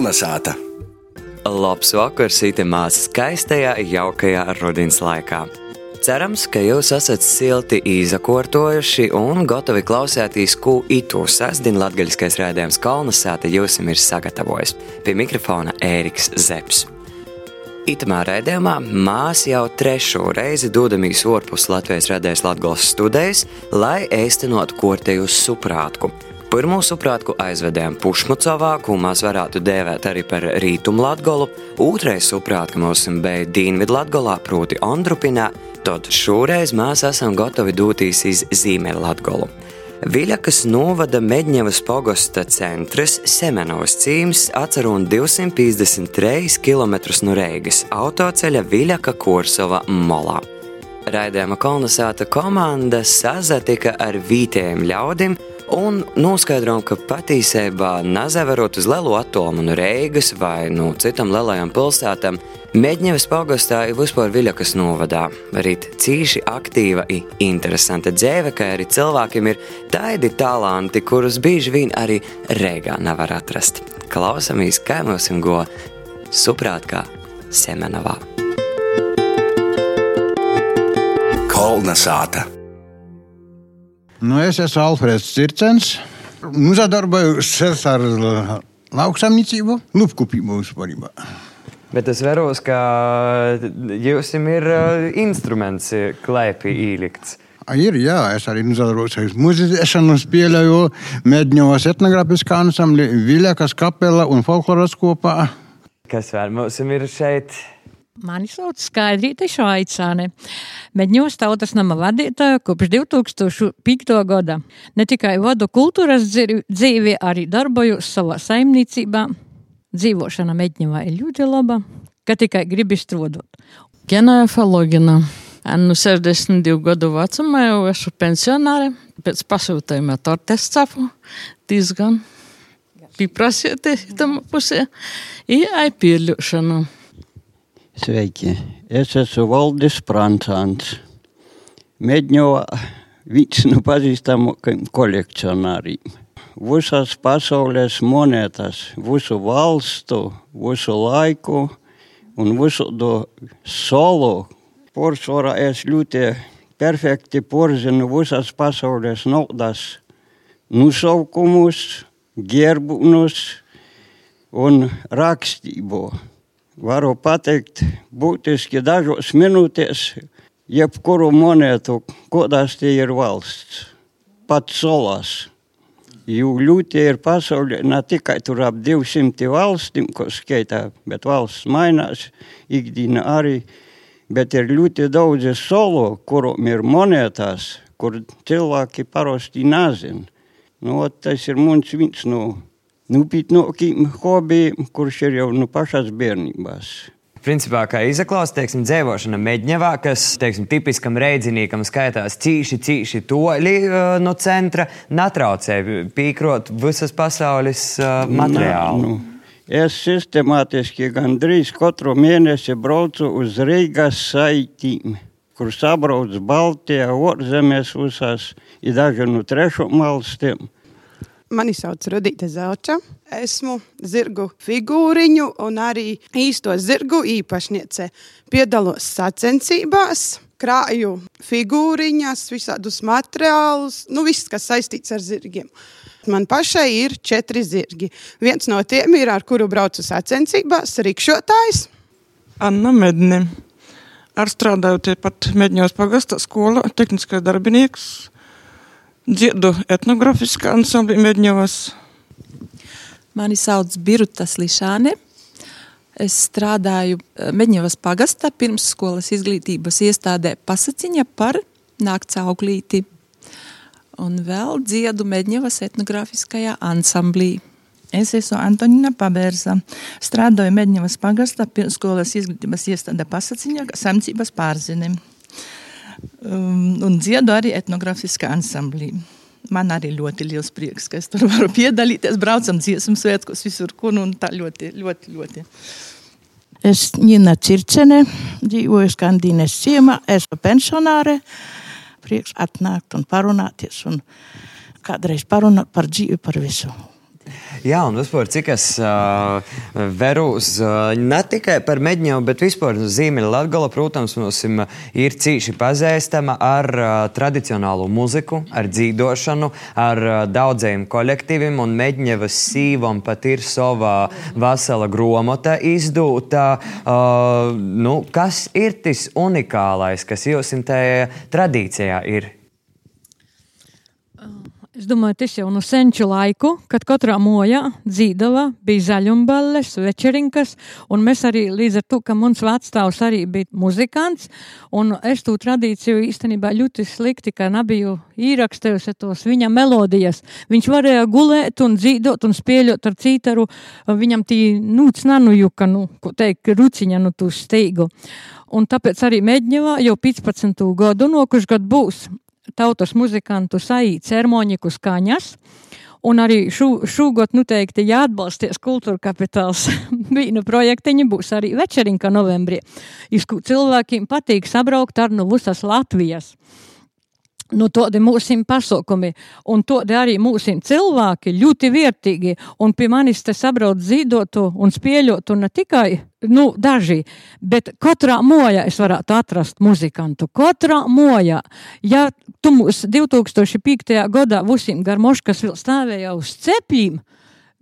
Kolnesāta! Labs vakars, itemās skaistajā, jaukajā rudens laikā. Cerams, ka jūs esat silti izakortojuši un gatavi klausēties, ko itu sasdien latgaļiskais rēdējums Kalnasāta jums ir sagatavojis. Pie mikrofona Ēriks Zepsi. Itamā raidījumā mēs jau trešo reizi dodamies orpus Latvijas radējas Latvijas studijas, lai īstenotu korteju suprātku. Pirmo suprātku aizvedējām Pušmucovā, ko mēs varētu dēvēt arī par Rītumu Latgolu, otrais suprātku mums bija Dienvidu Latgolā, proti Ondrupinā, tad šoreiz mēs esam gatavi doties iz Zīmeļu Latgolu. Viļakas novada Medņevas pogosta centrs Semenovs cīms atcerun 253 km no Reigas autoceļa Viļaka Korsova molā. Raidījuma kolonizēta komanda sazatika ar vītējiem ļaudīm, un noskaidrojām, ka patiesībā nezaverot uz lielu atomu no Reigas vai no citam lielajām pilsētām, Medņevas pagastā ir vispār Viļakas novadā. Arī cīši aktīva un interesanta dzīve, ka arī cilvēkiem ir tādi talanti, kurus bieži vien arī Reigā nevar atrast. Klausamies, kā mums ir go suprāt kā Semenovā. Kolnesāta! Nu, es esmu Alfrēds Circens. Nu, sadarbojos ar lauksaimniecību, lupkopību vispār. Bet es vēros, ka jums ir instruments klēpī ielikts. Ir, jā, es arī nodarbojos ar muzicēšanu, spēlēju Medņovas etnogrāfiskā ansambli, Viļakas kapela un folkloras kopā. Kas vēl mums ir šeit? Mani sauc Skaidrīte Švaicāne, Medņos tautas nama vadītāja kopš 2005. gada. Ne tikai vadu kultūras dzīvi, arī darbojos savā saimniecībā. Dzīvošana Medņevā ir ļoti laba, ka tikai gribi strādāt. Genoja Falogina. Nu, 62 gadu vecumā jau esmu pensionāre. Pēc pasūtījuma tortes capu diezgan pieprasīti tam pusē. Jā, aipīļošana. Sveiki! Es esmu Valdis Prancāns. Mēģināju viens no pazīstamākajiem kolekcionāriem. Visas pasaules monētas, visu valstu, visu laiku un visu to solu. Porcelāna es ļoti perfekti porzinu visas pasaules naudas nosaukumus, gerbunus un rakstību varu pateikt būtiski dažos minūtēs, jebkuru monētu, kodās tie ir valsts, pat solās. Jo ļoti ir pasaulē ne tikai tur ap 200 valstīm, ko skaitā, bet valsts mainās, ikdiena arī, bet ir ļoti daudz solo, kuriem ir monētās, kur cilvēki parasti nezina. Nu, tas ir mums viens no nopietnākiem hobijiem, kurš ir jau no pašas bērnībās. Principā, kā izklausās, teiksim, dzēvošana meģņevā, kas, teiksim, tipiskam reidzinīkam skaitās cīši, cīši toļi uh, no centra, natraucē pīkrot visas pasaules uh, materiālu. Nā, nu, es sistemātiski gandrīz katru mēnesi braucu uz Reigas saitīm, kur sabrauc Baltijā, Orzemēs visās, ir daži no trešām valstīm. Mani sauc Rudīte Zelča. Esmu zirgu figūriņu un arī īsto zirgu īpašniece. Piedalos sacensībās, krāju figūriņas, visādus materiālus, nu viss, kas saistīts ar zirgiem. Man pašai ir četri zirgi. Viens no tiem ir, ar kuru braucu sacensībās, rikšotājs. Anna Medne. Ar strādāju tepat Medņos pagasta skolā, tehniskais darbinieks dziedu etnogrāfiskā ansambļa Medņevas. Mani sauc Biruta Slišāne. Es strādāju eh, Medņevas pagastā pirmsskolas izglītības iestādē pasaciņa par nakts auglīti. Un vēl dziedu Medņevas etnogrāfiskajā ansamblī. Es esmu Antonina Pabērsa. Strādāju Medņevas pagastā pirmsskolas izglītības iestādē pasaciņa samcības pārzinim um, un dziedu arī etnogrāfiskā ansamblī. Man arī ļoti liels prieks, ka es tur varu piedalīties. Braucam dziesmu svētkos visur, kur un tā ļoti, ļoti, ļoti. Es Nina Circene, dzīvoju Skandīnes ciemā, esmu pensionāre. Prieks atnākt un parunāties un kādreiz parunāt par dzīvi, par visu. Jā, un vispār cik es uh, veru uz uh, ne tikai par Medņevu, bet vispār uz Zīmeļa Latgala, protams, mums ir cīši pazīstama ar uh, tradicionālo muziku, ar dzīdošanu, ar uh, daudziem kolektīviem, un Medņevas sīvam pat ir sava vesela gromota izdūta. Uh, nu, kas ir tas unikālais, kas jums tajā tradīcijā ir? Es domāju, tas jau no senču laiku, kad katrā mojā dzīdava, bija zaļumballes, večerinkas, un mēs arī līdz ar to, ka mans vecstāvs arī bija muzikants, un es to tradīciju īstenībā ļoti slikti, ka nebiju īrakstējusi tos viņa melodijas. Viņš varēja gulēt un dzīdot un spēļot ar cītaru, viņam tī nūc nanujuka, nu, ko teikt, ruciņa, nu, tu steigu. Un tāpēc arī Medņevā jau 15. gadu nokuš gadu būs tautas muzikantu saīt cermoniku skaņas. Un arī šo, šogad noteikti jāatbalsties kultūra kapitāls. Vīnu projektiņi būs arī večerinka novembrī. Izku cilvēkiem patīk sabraukt ar no visas Latvijas. Nu, tādi mūsu pasaukumi, un tādi arī mūsu cilvēki ļoti vērtīgi. Un pie manis te sabrauc zīdotu un spēļotu ne tikai nu, daži, bet katrā mojā es varētu atrast muzikantu. Katrā mojā, ja tu mūs 2005. gadā vusim garmoškas vēl stāvēja uz cepļiem,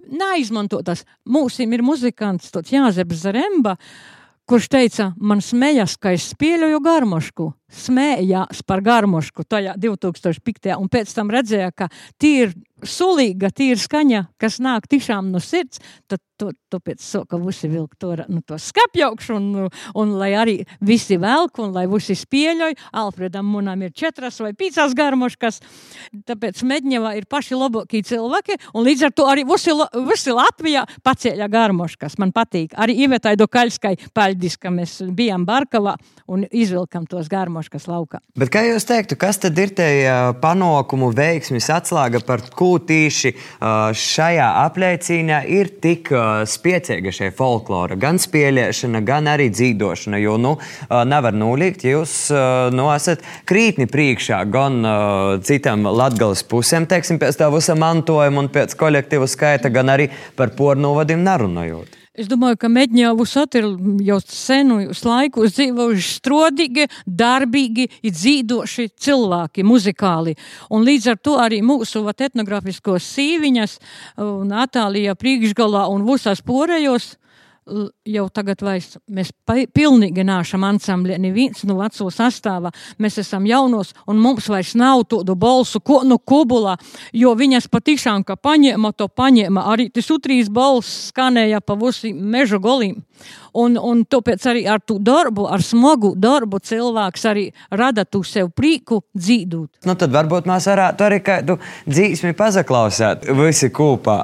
neizmantotas. Mūsim ir muzikants, tāds Jāzeps Zaremba, kurš teica, man smējas, ka es spēļoju garmošku smējās par garmošku tajā 2005. un pēc tam redzēja, ka tīri sulīga, tīra skaņa, kas nāk tiešām no sirds, tad to, to pēc soka visi vilk to, nu, to skapjaukšu, un, un lai arī visi velk, un lai visi spieļoj, Alfredam munam ir četras vai pīcās garmoškas, tāpēc Medņevā ir paši labākie cilvēki, un līdz ar to arī visi, visi Latvijā pacēļa garmoškas. Man patīk. Arī Ivetai Dokaļskai paļdis, ka mēs bijām Barkavā un izvilkam tos garmoškas Moškas laukā. Bet kā jūs teiktu, kas tad ir tie panākumu veiksmis atslēga par ko tīši šajā apliecīnā ir tik spiecīga šī folklora? Gan spēlēšana, gan arī dzīvošana. Jo nu, nevar noliegt, ja jūs nu, esat krītni priekšā gan citam latgales pusēm, teiksim, pēc tā visa mantojuma un pēc kolektīva skaita, gan arī par pornovadiem nerunājot. Es domāju, ka Medņēvus ir jau senus laikus dzīvojuši strodīgi, darbīgi, dzīvoši cilvēki, muzikāli. Un līdz ar to arī mūsu etnogrāfiskos sīviņas un Atālijā priekšgalā un visās porējos jau tagad vairs mēs pilnīgi nāšam ansambļi, neviens no veco sastāvā. Mēs esam jaunos, un mums vairs nav tādu balsu, ko nu kubulā, jo viņas patiešām, ka paņēma to paņēma, arī tas utrīs balss skanēja pa visiem mežu golīm. Un, un tāpēc arī ar to darbu, ar smagu darbu cilvēks arī rada tu sev prieku dzīvot. Nu, tad varbūt mēs varētu arī kādu dzīsmi pazaklausēt visi kopā.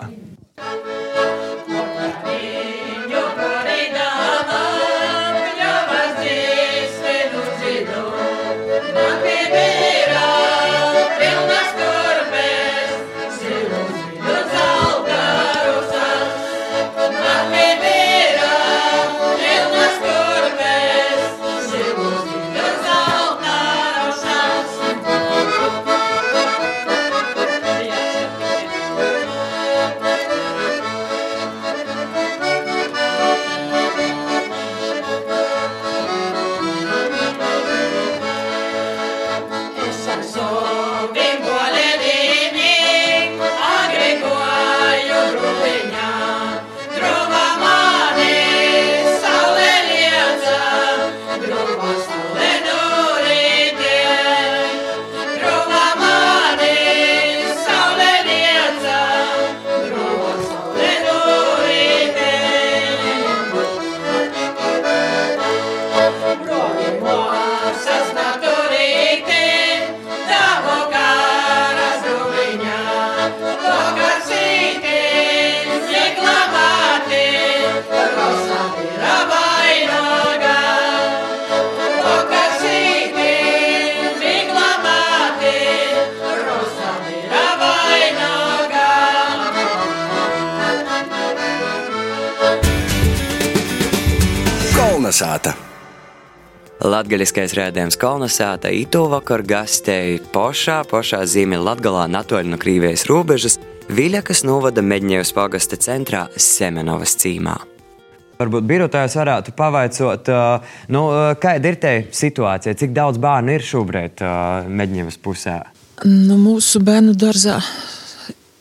Kalnasāta. Latgaļiskais rēdījums kolonizēta itu vakar gastēja pošā, pošā zīme Latgalā natoļ no Krīvijas robežas, Viļakas novada Meģņevas pagasta centrā Semenovas cīmā. Varbūt birotājs varētu pavaicot, nu, kāda ir tā situācija, cik daudz bērnu ir šobrīd Meģņevas pusē? Nu, mūsu bērnu dārzā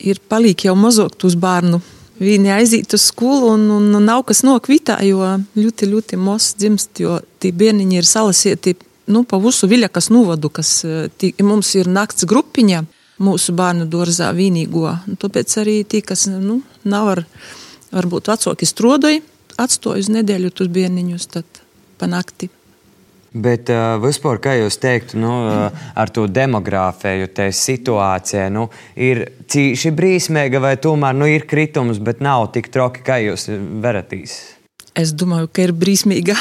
ir palīgi jau mazāk tos bērnu. Viņi aiziet uz skolu un, un, nav kas nokvitā, jo ļoti, ļoti maz dzimst, jo tie bērniņi ir salasieti nu, pa visu viļakas novadu, kas tī, mums ir nakts grupiņa mūsu bērnu dārzā vienīgo. Tāpēc arī tie, kas nu, nav ar, varbūt vecāki strodoji, atstāju uz nedēļu tos bērniņus, pa nakti. Bet uh, vispār, kā jūs teiktu, nu, uh, ar to demogrāfiju, tā situācija nu, ir cīši brīsmīga, vai tomēr nu, ir kritums, bet nav tik troki, kā jūs veratīs? Es domāju, ka ir brīsmīga.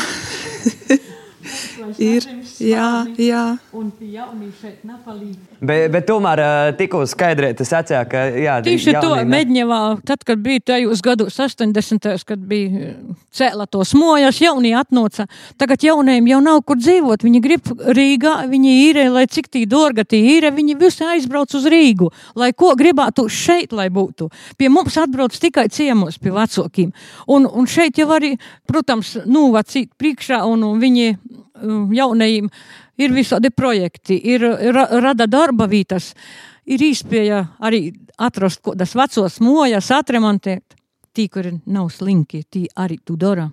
ir, jā, jā. Un jaunī šeit nepalīdz. Bet, bet tomēr tikko skaidrēt, tas atsāka, ka jā, tieši to Medņevā, tad, kad bija tajos gados 80. kad bija cēla tos mojas, jaunie atnoca. Tagad jaunajiem jau nav kur dzīvot. Viņi grib Rīgā, viņi īrē, lai cik tī dorga tī īrē, viņi visi aizbrauc uz Rīgu, lai ko gribētu šeit, lai būtu. Pie mums atbrauc tikai ciemos pie vecākiem. Un, un šeit jau arī, protams, nūvacīt priekšā un, un viņi jaunajiem ir visādi projekti, ir ra, rada darba vietas, ir īspēja arī atrast kādas vecos mojas, atremontēt. Tī, kuri nav slinki, tī arī tu dara.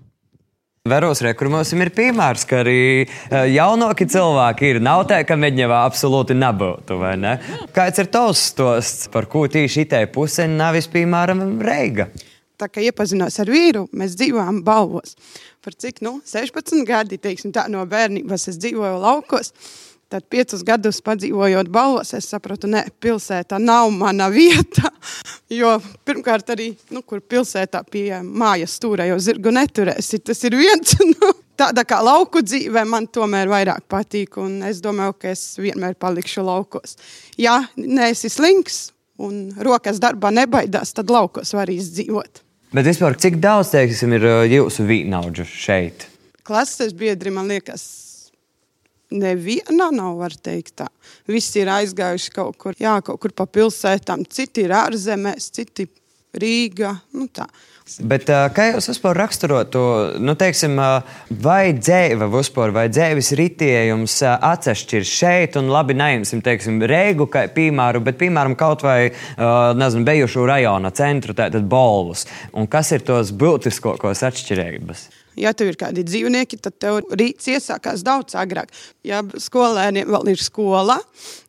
Veros rekurmos ir piemērs, ka arī jaunāki cilvēki ir. Nav tā, ka Meģņevā absolūti nebūtu, vai ne? Kāds ir tavs stosts, par ko tieši itai pusē nav piemēram Reiga? Tā kā iepazinos ar vīru, mēs dzīvojām balvos. Par cik, nu, 16 gadi, teiksim tā, no bērnības es dzīvoju laukos. Tad piecus gadus padzīvojot balvos, es sapratu, ne, pilsētā nav mana vieta. Jo pirmkārt arī, nu, kur pilsētā pie mājas stūra jau zirgu neturēsi, tas ir viens. Nu, tāda kā lauku dzīve man tomēr vairāk patīk, es domāju, ka es vienmēr palikšu laukos. Ja neesi slinks un rokas darbā nebaidās, tad laukos var izdzīvot. Bet vispār, cik daudz teiksim, ir uh, jūsu vīnaudžu šeit? Klases biedri, man liekas, neviena nav, var teikt tā. Visi ir aizgājuši kaut kur, jā, kaut kur pa pilsētām, citi ir ārzemēs, citi Rīga, nu tā. Bet, kā jūs vispār raksturot to, nu, teiksim, vai dzīve vispār, vai dzīves ritējums atsevišķi ir šeit, un labi, neimsim, teiksim, Reigu, kā piemēru, bet, piemēram, kaut vai, nezinu, bejušu rajona centru, tātad Bolvus. Un kas ir tos būtiskākos atšķirības? Ja tev ir kādi dzīvnieki, tad tev rīts iesākās daudz agrāk. Ja skolēniem vēl ir skola,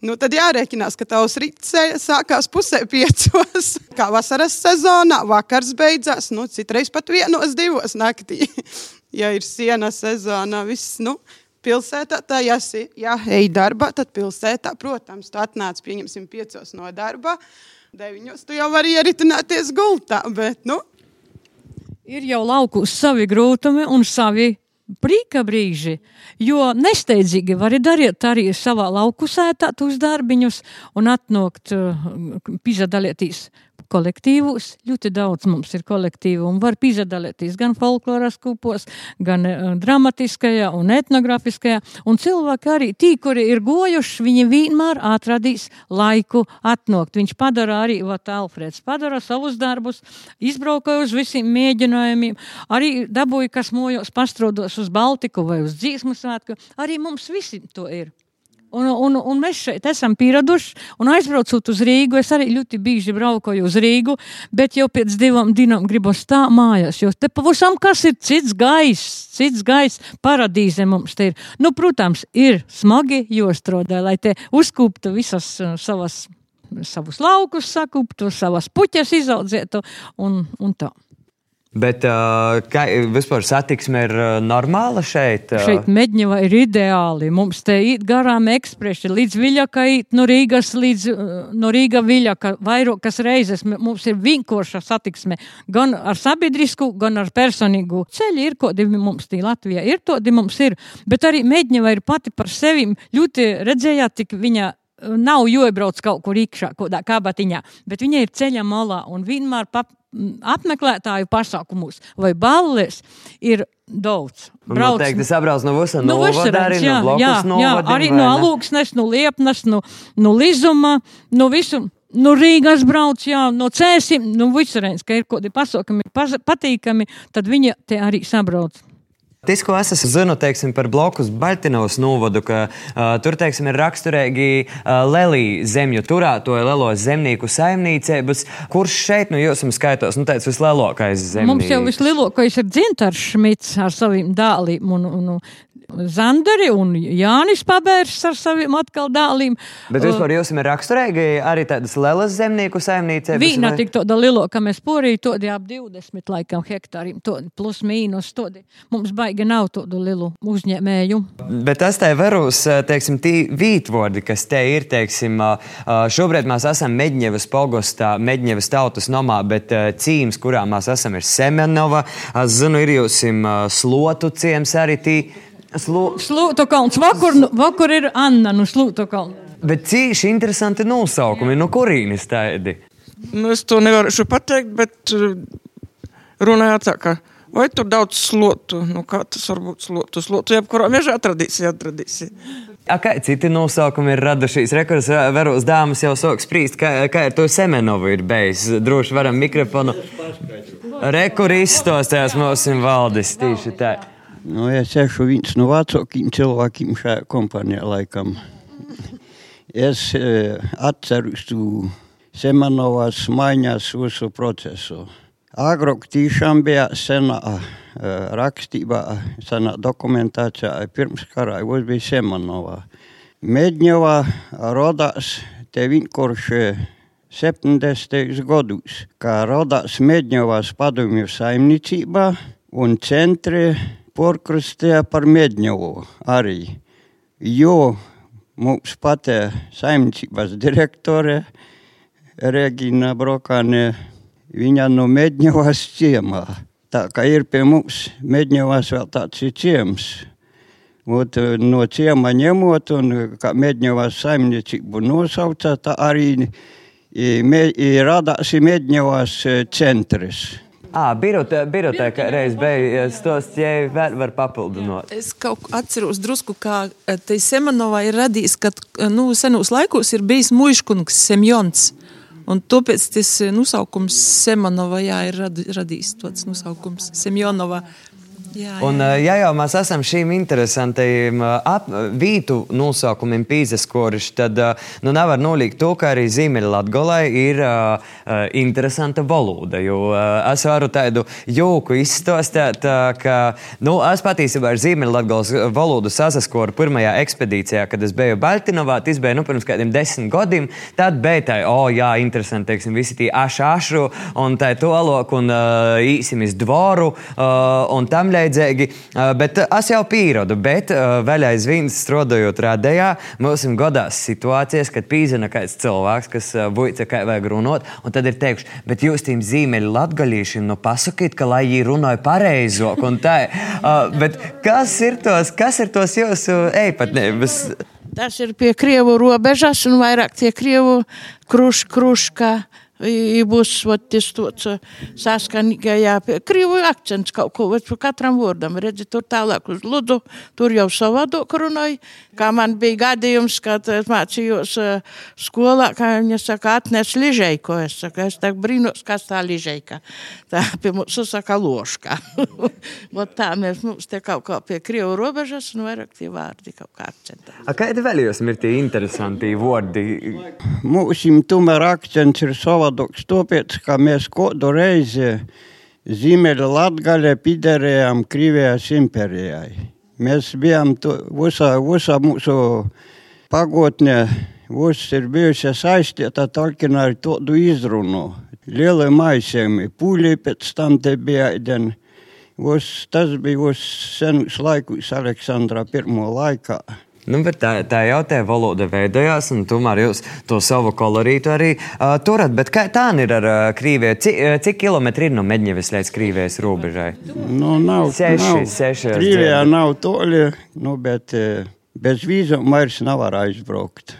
nu tad jārēķinās, ka tavs rīts sākās pusē piecos. Kā vasaras sezonā, vakars beidzās, nu citreiz pat vienos divos naktī. ja ir siena sezonā, viss, nu, pilsētā, tā ja, ja ej darbā, tad pilsētā, protams, tu atnāc, pieņemsim, piecos no darba, deviņos tu jau vari ieritināties gultā, bet, nu, ir jau laukus savi grūtumi un savi brīka brīži, jo nesteidzīgi var darīt arī savā laukusētā tos darbiņus un atnākt, uh, pizadalieties kolektīvus. Ļoti daudz mums ir kolektīvu un var piedalīties gan folkloras kupos, gan uh, dramatiskajā un etnografiskajā. Un cilvēki arī tī, kuri ir gojuši, viņi vienmēr atradīs laiku atnokt. Viņš padara arī, vat Alfreds, padara savus darbus, izbraukoja uz visiem mēģinājumiem, arī dabūja, kas mojos pastrodos uz Baltiku vai uz dzīsmu svētku. Arī mums visi to ir. Un, un, un mēs šeit esam pieraduši, un aizbraucot uz Rīgu, es arī ļoti bieži braukoju uz Rīgu, bet jau pēc divām dienām gribos tā mājās, jo te pavisam kas ir cits gaiss, cits gaiss, paradīze mums te ir. Nu, protams, ir smagi jostrodē, lai te uzkūptu visas uh, savas, savus laukus, sakūptu, savas puķas izaudzētu un, un tā. Bet kā vispār satiksme ir normāla šeit? Šeit Meģņeva ir ideāli. Mums te ir garām ekspresi līdz Viļakai, no Rīgas līdz no Rīga Viļaka. Vairākas reizes mums ir vinkoša satiksme gan ar sabiedrisku, gan ar personīgu. Ceļi ir, kodi mums tī Latvijā ir, todi mums ir. Bet arī Meģņeva ir pati par sevi ļoti redzējāt, tik viņa nav jāiebrauc kaut kur iekšā, kādā kabatiņā, bet viņa ir ceļa malā un vienmēr apmeklētāju pasākumus vai balles ir daudz. Un noteikti sabrauc no visām Nu, arī Vasarens, jā, no jā, blokus jā, arī no ne? Alūksnes, no Liepnas, no, no Lizuma, no visu. No Rīgas brauc, jā, no Cēsim, no Visurēns, ka ir kaut kādi pasākumi patīkami, tad viņi te arī sabrauc. Tas, ko es zinu, teiksim, par blokus Baltinovas novadu, ka uh, tur teiksim, ir raksturīgi uh, lelī zemju turētoja lielo zemnieku saimniecības. Kurš šeit no jums skaitos, nu, teicu, vislielākais zemnieks? Mums jau vislielākais ir Dzintars Šmits ar saviem dēliem un, un, un Zandari un Jānis Pabērs ar saviem atkal dēliem. Bet vispār jums ir raksturīgi arī tādas lielas zemnieku saimniecības? Vīna tik tāda lielāka, mēs porī todi ap 20 laikam hektāriem, to plus mīnus todi. Mums baigi nav tādu lielu uzņēmēju. Bet tas te varūs, teiksim, tī vītvordi, kas te ir, teiksim, ā, šobrīd mēs esam Medņevas pogostā, Medņevas tautas nomā, bet cīms, kurā mēs esam, ir Semenova. Es zinu, ir jūsim slotu ciems arī tī. Slo... Slūto kalns, vakar, nu- vakar ir Anna no Slūto kalna. Bet cīši interesanti nosaukumi, no kurīnis tādi. Nu, es to nevaru pateikt, bet uh, runājot tā, ka vai tur daudz slotu, nu kā tas var būt slotu, slotu, jebkurā mežā atradīsi, atradīsi. A, kā citi nosaukumi ir radušies? Rekurs varos dāmas jau sāk sprīst, kā, kā ar to Semenovu ir bijis. Droši varam mikrofonu. Rekur izstostās mūsu valdis tīši tā. Nu, es esmu viens no vecākajiem cilvēkiem šajā kompānijā laikam. Es e, atceros tu Semanovas maiņas visu procesu. Agrāk tiešām bija sena e, rakstībā, sena dokumentācijā, pirms kara jau bija Semanova. Medņeva rodās te vienkārši 70. gados, kā rodās Medņevas padomju saimniecībā un centri porkrustīja par Medņevu arī. Jo mums patē saimniecības direktore Regina Brokāne, viņa no Medņevas ciemā. Tā kā ir pie mums Medņevas vēl tāds ir ciems. Ot, no ciema ņemot, un kā Medņevas saimniecību nosauca, tā arī i, me, i radās i Medņevas e, centrs. Ah, biroteka reiz beigas tos, ja vēl var papildināt. Es kaut kā atceros drusku, kā eh, te Semanovā ir radījis, ka nu, senos laikos ir bijis muškungs Semjons. Un tāpēc tas eh, nosaukums Semanova jā, ir radi, radījis tāds nosaukums Semjonova. Jā, Un, eh, ja jau mēs esam šīm interesantajiem ap, vītu nosaukumiem pīzeskoruši, tad nu, nevar nolikt to, ka arī Ziemeļlatgolai ir uh, interesanta valoda. Jo uh, es varu tādu joku izstāstīt, uh, ka nu, es patiesībā ar Ziemeļlatgolas valodu sasaskoru pirmajā ekspedīcijā, kad es biju Baltinovā, tas bija nu, pirms kādiem desmit gadiem. Tad bija tā, o, oh, jā, interesanti, teiksim, visi tie ašu ašu un tā tolok un īsim iz dvoru un tam līdzīgi. Uh, bet es jau pierodu, bet vēl aizvien strādājot rādējā, mums ir godās situācijas, kad pīzina kāds cilvēks, kas buica kā vajag runāt, un tad ir teikuši, bet jūs tiem zīmeļu latgaļīšiem nu pasakīt, ka lai viņi runāja pareizāk un tā. Bet kas ir tos, kas ir tos jūsu eipatnības? Tas ir pie Krievu robežas un vairāk tie Krievu kruš, kruška. I būs vat, tas tāds saskanīgajā, krīvu akcents kaut ko, vat, par katram vārdam. Redzi, tur tālāk uz Ludu, tur jau savādāk runāja. Kā man bija gadījums, kad es mācījos uh, skolā, kā viņa saka, atnes ližeiku. Es saku, es tā brīnos, kas tā ližeika. Tā pie mums saka loška. Vat tā mēs mums te kaut kā pie krievu robežas un vairāk tie vārdi kaut kā akcentā. A, kādi vēl jums ir tie interesanti vārdi? Mūsim tomēr akcents ir savādāks, tāpēc, ka mēs kādu reizi Ziemeļa Latgaļa piederējām Krievijas impērijai. Mēs bijām to, visā, visā mūsu pagotnē, viss ir bijusi saistīta Tolkienā ar tādu izrunu. Lieli maisēmi, pūļi pēc tam te bija ēdien. Tas bija vos senus laikus Aleksandra pirmo laikā. Nu, tā, tā jau tā valoda veidojās, un tomēr jūs to savu kolorītu arī uh, turat. Bet kā tā ir ar uh, Krieviju? Cik, uh, cik kilometri ir no Medņevis līdz Krievijas robežai? Nu, nav, Seši, nav. seši, dzirdu. nav toļi, nu, bet eh, bez vīzām vairs nevar aizbraukt.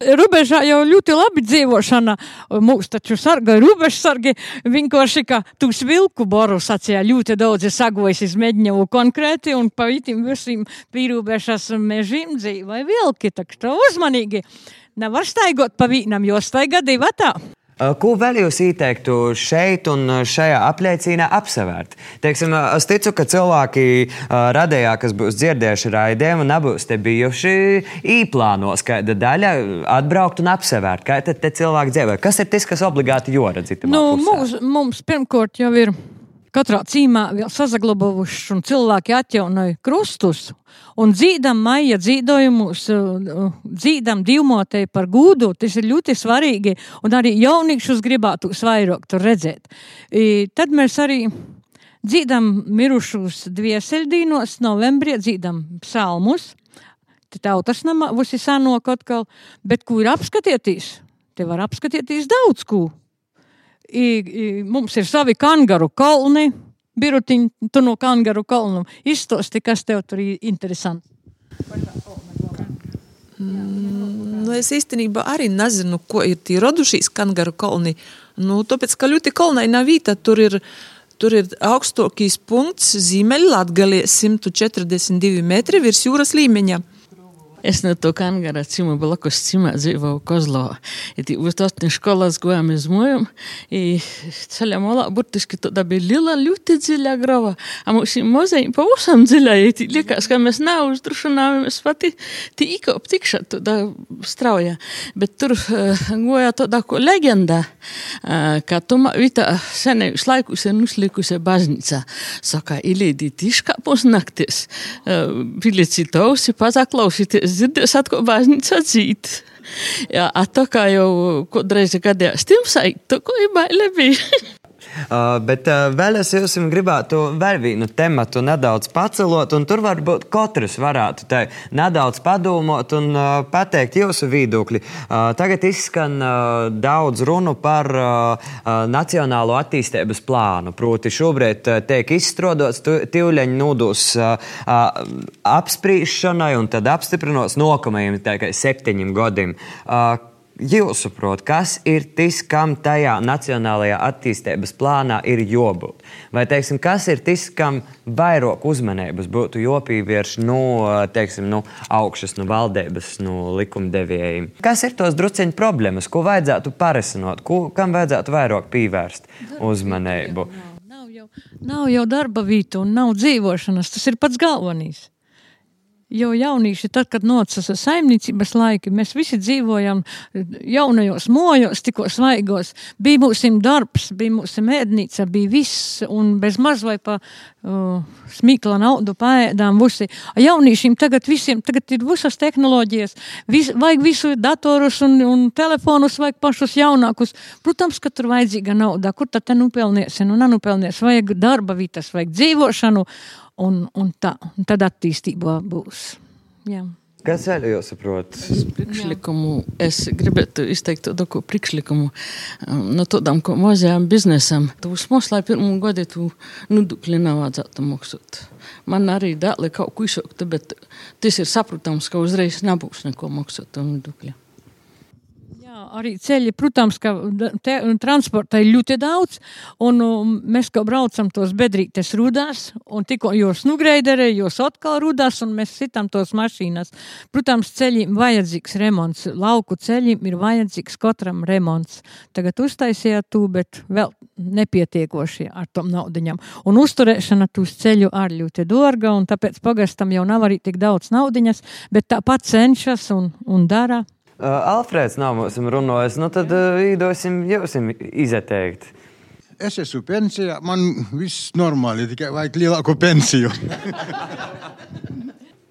Robežā jau ļoti labi dzīvošana. Mūs taču sarga robežsargi. Vienkārši, ka tūs vilku boru sacīja ļoti daudz sagojas izmēģināju konkrēti un pa vitim visiem pīrūbežas mežiem dzīvoja vilki. Tak to uzmanīgi. Nevar staigot pa vīnam, jo staiga divi tā. Ko vēl jūs ieteiktu šeit un šajā apliecībā apsevērt? Teiksim, es ticu, ka cilvēki radījā, kas būs dzirdējuši raidījumu, nebūs te bijuši īplānos, kāda daļa atbraukt un apsevērt. Kā tad cilvēki dzīvo? Kas ir tas, kas obligāti joredz? Nu, mums, mums pirmkārt jau ir katrā cīmā vēl saglabājuši, un cilvēki atjaunoja krustus. Un dzīdam maija dzīdojumus, dzīdam divmotei par gūdu, tas ir ļoti svarīgi, un arī jauniešus gribētu vairāk tur redzēt. I, tad mēs arī dzīdam mirušus dvieseļdīnos, novembrī dzīdam psalmus, tautas namā, visi sanok atkal, bet kur apskatieties? Te var apskatieties daudz ko. Mums ir savi kangaru kalni. Birutiņ, tu no kangaru kalnu izstosti, kas tev tur ir interesanti. Mm, nu, es īstenībā arī nezinu, ko ir tie radušies kangaru kalni. Nu, tāpēc, ka ļoti kalnaina vieta tur ir. Tur ir augstākais punkts Ziemeļlatgalē 142 metri virs jūras līmeņa. Es no to kangara cimu blakus cimā dzīvoju Kozlovā. I tī uz tos školas gojām iz mojum, i ceļā malā burtiski tāda bija lila, ļoti dziļa grava. A mums ir mozēji pavisam dziļa, i tī likās, ka mēs nav uzdrušanāmies pati tī ikop tikšā tāda strauja. Bet tur uh, goja tāda ko leģenda, uh, ka tuma vita senējus laikus ir nuslikusi baznīca. Saka, ilīdī tiškā pusnaktis, uh, pilicīt ausi, pazaklausīties dzirdēs atkal baznīca atzīt. Jā, a to kā jau kādreiz gadījās, tiem saik, to ko ir baile bija. Uh, bet uh, vēl es jums gribētu vēl vienu tematu nedaudz pacelot, un tur varbūt katrs varētu te nedaudz padomāt un uh, pateikt jūsu viedokli. Uh, tagad izskan uh, daudz runu par uh, nacionālo attīstības plānu. Proti, šobrīd tiek izstrādāts uh, uh, apspriešanai un tad apstiprinos nākamajiem septiņiem gadiem. Jūsuprāt, kas ir tas, kam tajā nacionālajā attīstības plānā ir jābūt? Vai teiksim, kas ir tas, kam vairāk uzmanības būtu jāpievērš no, teiksim, no augšas, no valdības, no likumdevējiem? Kas ir tos drusciņu problēmas, ko vajadzētu parisināt, ko, kam vajadzētu vairāk pievērst uzmanību? Nav jau, nav jau darba vīta un nav dzīvošanas. Tas ir pats galvenais. Jo jaunieši, tad, kad nocisa saimniecības laiki, mēs visi dzīvojam jaunajos mojos, tikko svaigos. Bija mums darbs, bija mums ēdnīca, bija viss, un bez maz vai pa uh, smīkla naudu paēdām visi. Jauniešiem tagad visiem, tagad ir visas tehnoloģijas, vis, vajag visu datorus un, un telefonus, vajag pašus jaunākus. Protams, ka tur vajadzīga nauda, kur tad te nupelniesi, nu nanupelnies, vajag darba vietas, vajag dzīvošanu un, un, tā, un tad attīstībā būs. Jā. Kas vēl jūs saprotat? Priekšlikumu es gribētu izteikt tādu priekšlikumu um, no tādām mazajām biznesam. Tu uzmos, lai pirmo gadu tu nudukļi nav vajadzētu maksāt. Man arī dēli kaut ko izsaukt, bet tas ir saprotams, ka uzreiz nebūs neko maksāt nudukļi arī ceļi, protams, ka te, transporta ir ļoti daudz, un um, mēs kā braucam tos bedrītes rudās, un tikko jūs nugreiderē, jūs atkal rudās, un mēs sitam tos mašīnas. Protams, ceļiem vajadzīgs remonts, lauku ceļiem ir vajadzīgs katram remonts. Tagad uztaisījāt tu, bet vēl nepietiekoši ar tom naudiņam. Un uzturēšana tūs ceļu arī ļoti dārga, un tāpēc pagastam jau nav arī tik daudz naudiņas, bet tāpat cenšas un, un dara. Alfrēds nav mums runājis, nu tad īdosim jums izeteikt. Es esmu pensijā, man viss normāli, tikai vajag lielāku pensiju.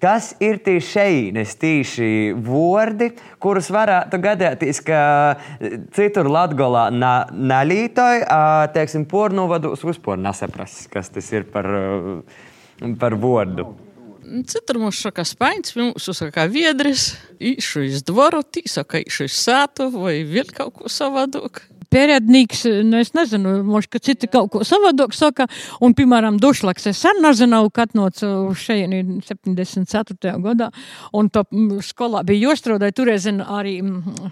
Kas ir tie šeīnes, tīši vārdi, kurus varētu gadēties, ka citur Latgolā nalītoja, teiksim, pornovados vispār nesaprast, kas tas ir par, par vārdu? Citur mums saka spaņs, mums saka viedris, īšu iz dvoru, tī saka īšu iz sātu vai vēl kaut ko savādāk. Pērēdnīgs, nu, es nezinu, moši, ka citi kaut ko savādāk saka, un, piemēram, dušlaks, es sen nezinu, kad noc šeit 74. gadā, un to skolā bija jostrādāja, toreiz arī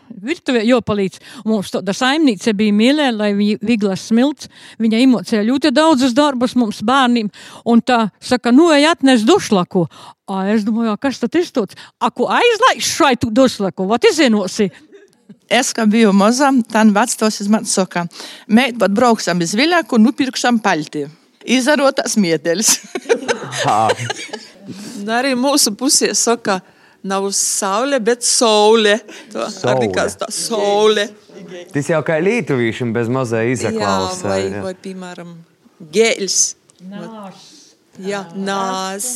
virtuvē jopalīdz, mums tāda saimnīca bija mīlē, lai viņa Viglas Smilts, viņa emocēja ļoti daudzus darbus mums bērniem, un tā saka, nu, ej atnes dušlaku, A, es domāju, kas tad ir tāds? Aku aizlaiž šai tu dušlaku, vat izvienosi. Es, kad biju maza, tad vecāks man saka, meit, bet brauksim uz Viļaku, nupirksim palti. Izarotās miedeļas. Arī mūsu pusē saka, nav saule, bet saule. To arī kāds tā saule. Tas jau kā lītuvīšiem bez mazā Jā, izaklausa. vai, vai, piemēram, gēļs. Jā, nās.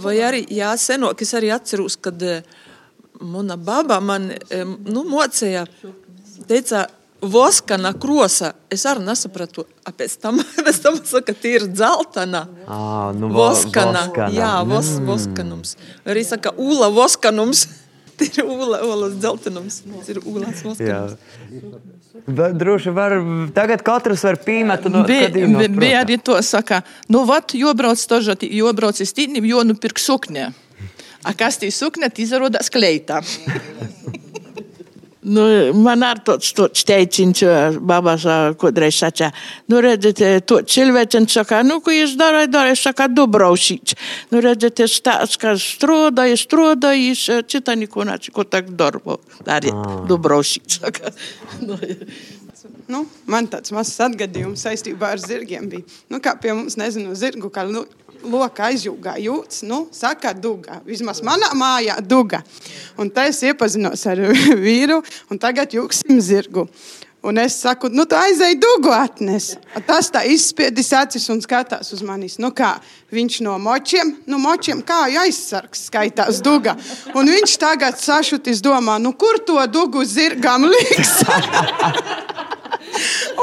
Vai arī, jā, senāk es arī atceros, kad eh, mana baba man nu, mocēja, teica, voskana krosa. Es arī nesapratu, a pēc tam, pēc tam saka, tie ir dzeltana. Ah, nu, vo- Voskana. voskana. Jā, vos, voskanums. Arī saka, ūla voskanums. Ir ūla, ūlas dzeltenums. Tas ir ūlas Jā. voskanums. Bet droši var, tagad katrs var pīmēt no Bija, bija arī to saka, nu, vat, jobrauc toža, jobrauc iz tīnim, jo nupirk sukņē. A kas tī sukņa, tī izarādās kleita. Nu, man ar tāds tāds teiciens, babas kādreiz sacīja, nu, redziet, to cilvēks saka, nu, ko jūs darāt, darāt, es saku, dubrausīts. Nu, redziet, es tāds, ka strādāju, strādāju, cita neko nāc, ko tak darbu darīt, dubrausīts. Saka. Nu, Nu, man tāds mazs atgadījums saistībā ar zirgiem bija. Nu, kā pie mums, nezinu, zirgu, kā nu, loka aizjūgā jūtas, nu, saka, duga. Vismaz manā mājā duga. Un tā es iepazinos ar vīru, un tagad jūgsim zirgu. Un es saku, nu, tā aizēj dugu atnes. Tas tā izspiedis acis un skatās uz manis. Nu, kā viņš no močiem, nu, močiem kā aizsargs skaitās duga. Un viņš tagad sašutis domā, nu, kur to dugu zirgam liks?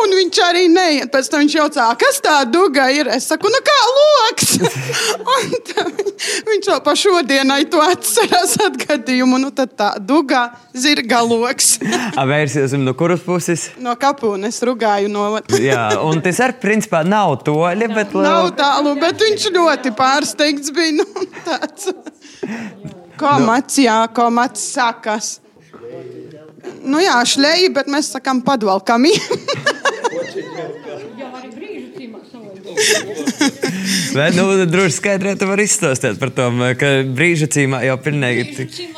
Un viņš arī neiet. Pēc tam viņš jautā, kas tā duga ir. Es saku, nu kā loks. Viņš vēl pa šodienai to atcerās atgadījumu. Nu tad tā duga zirga loks. Vērsies no kuras puses? No kapūnes rugāju no. Jā, un tas arī principā nav toļi, bet Nav tālu, bet viņš ļoti pārsteigts bija. Nu, tāds. Ko mats, jā, ko mats sakas. Nu jā, šleji, bet mēs sakām padvalkami. Bet, nu, droši skaidrēt, var izstāstīt par to, ka brīža cīmā jau pilnīgi. tik-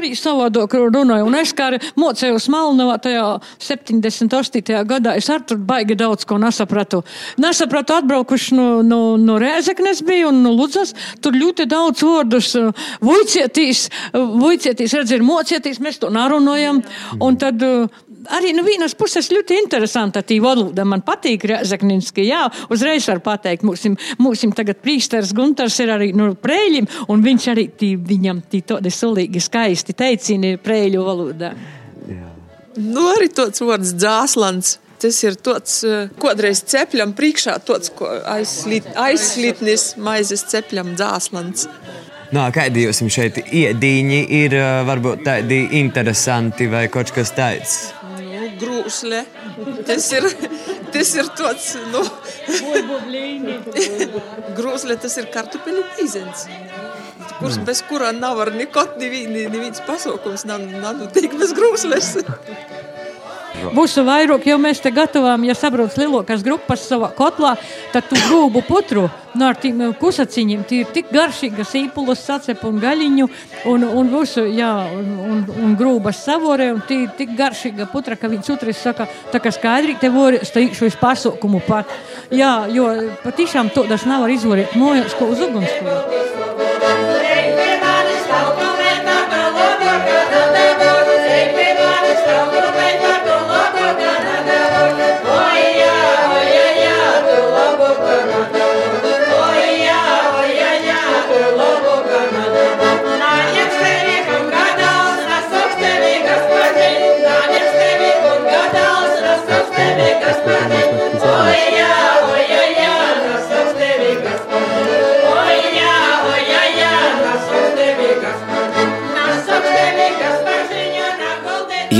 arī savādāk runāju. Un es kā mocēju Smalnavā tajā 78. gadā, es ar tur baigi daudz ko nesapratu. Nesapratu atbraukuši no, no, no Rēzeknes biju un no Ludzas. Tur ļoti daudz vārdus uh, vujcietīs, uh, redz, ir mocieties, mēs to narunojam. Un tad uh, arī no vienas puses ļoti interesanta tī valoda. Man patīk Rēzekninski, jā, uzreiz var pateikt, mūsim, mūsim tagad prīsters Guntars ir arī no prēļiem, un viņš arī tī, viņam tī tādi sulīgi skaisti teicini prēļu valodā. Nu, arī tāds vārds dzāslans. Tas ir tāds, eh, kādreiz cepļam priekšā, tāds ko aizslit, aizslitnis maizes cepļam dzāslans. Nā, kādi jums šeit iedīņi ir ā, varbūt tādi interesanti vai kaut kas tāds? Grūsle. Tas ir, tas ir tāds, nu, grūsle, tas ir kartupeļu pīzens. Kurs, bez kura nav ar nekot, neviens, neviens pasaukums nav, nav notiek bez grūsles. Būsu vairāk, jau mēs te gatavām, ja sabrauc lielākās grupas savā kotlā, tad tu grūbu putru no ar tiem kusaciņiem. Tie ir tik garšīgi, sīpulas, sacep un gaļiņu un, un visu, jā, un, un, un grūbas savore, un tie ir tik garšīga putra, ka viņš otrais saka, tā kā skaidri te vori, stīkšu uz pasaukumu pat. Jā, jo patiešām to tas nav var izvarīt mojās, ko uz ugunskura.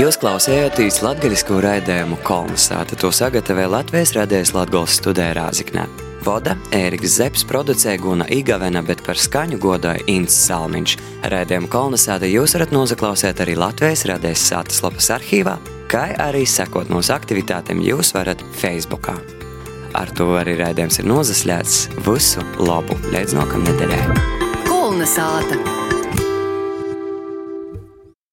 Jūs klausījāties latgaļisku raidījumu Kolnesāta. To sagatavoja Latvijas radijas Latgals studē Rāziknē. Voda Ēriks Zepes producēja Guna Igavena, bet par skaņu godoja Inns Salmiņš. Raidījumu Kolnesāta jūs varat nozaklausēt arī Latvijas radijas sātas lapas arhīvā, kā arī sekot mūsu aktivitātēm jūs varat Facebookā. Ar to arī raidījums ir nozasļēts. Visu labu! Līdz nākamnedēļai! Kolnesāta!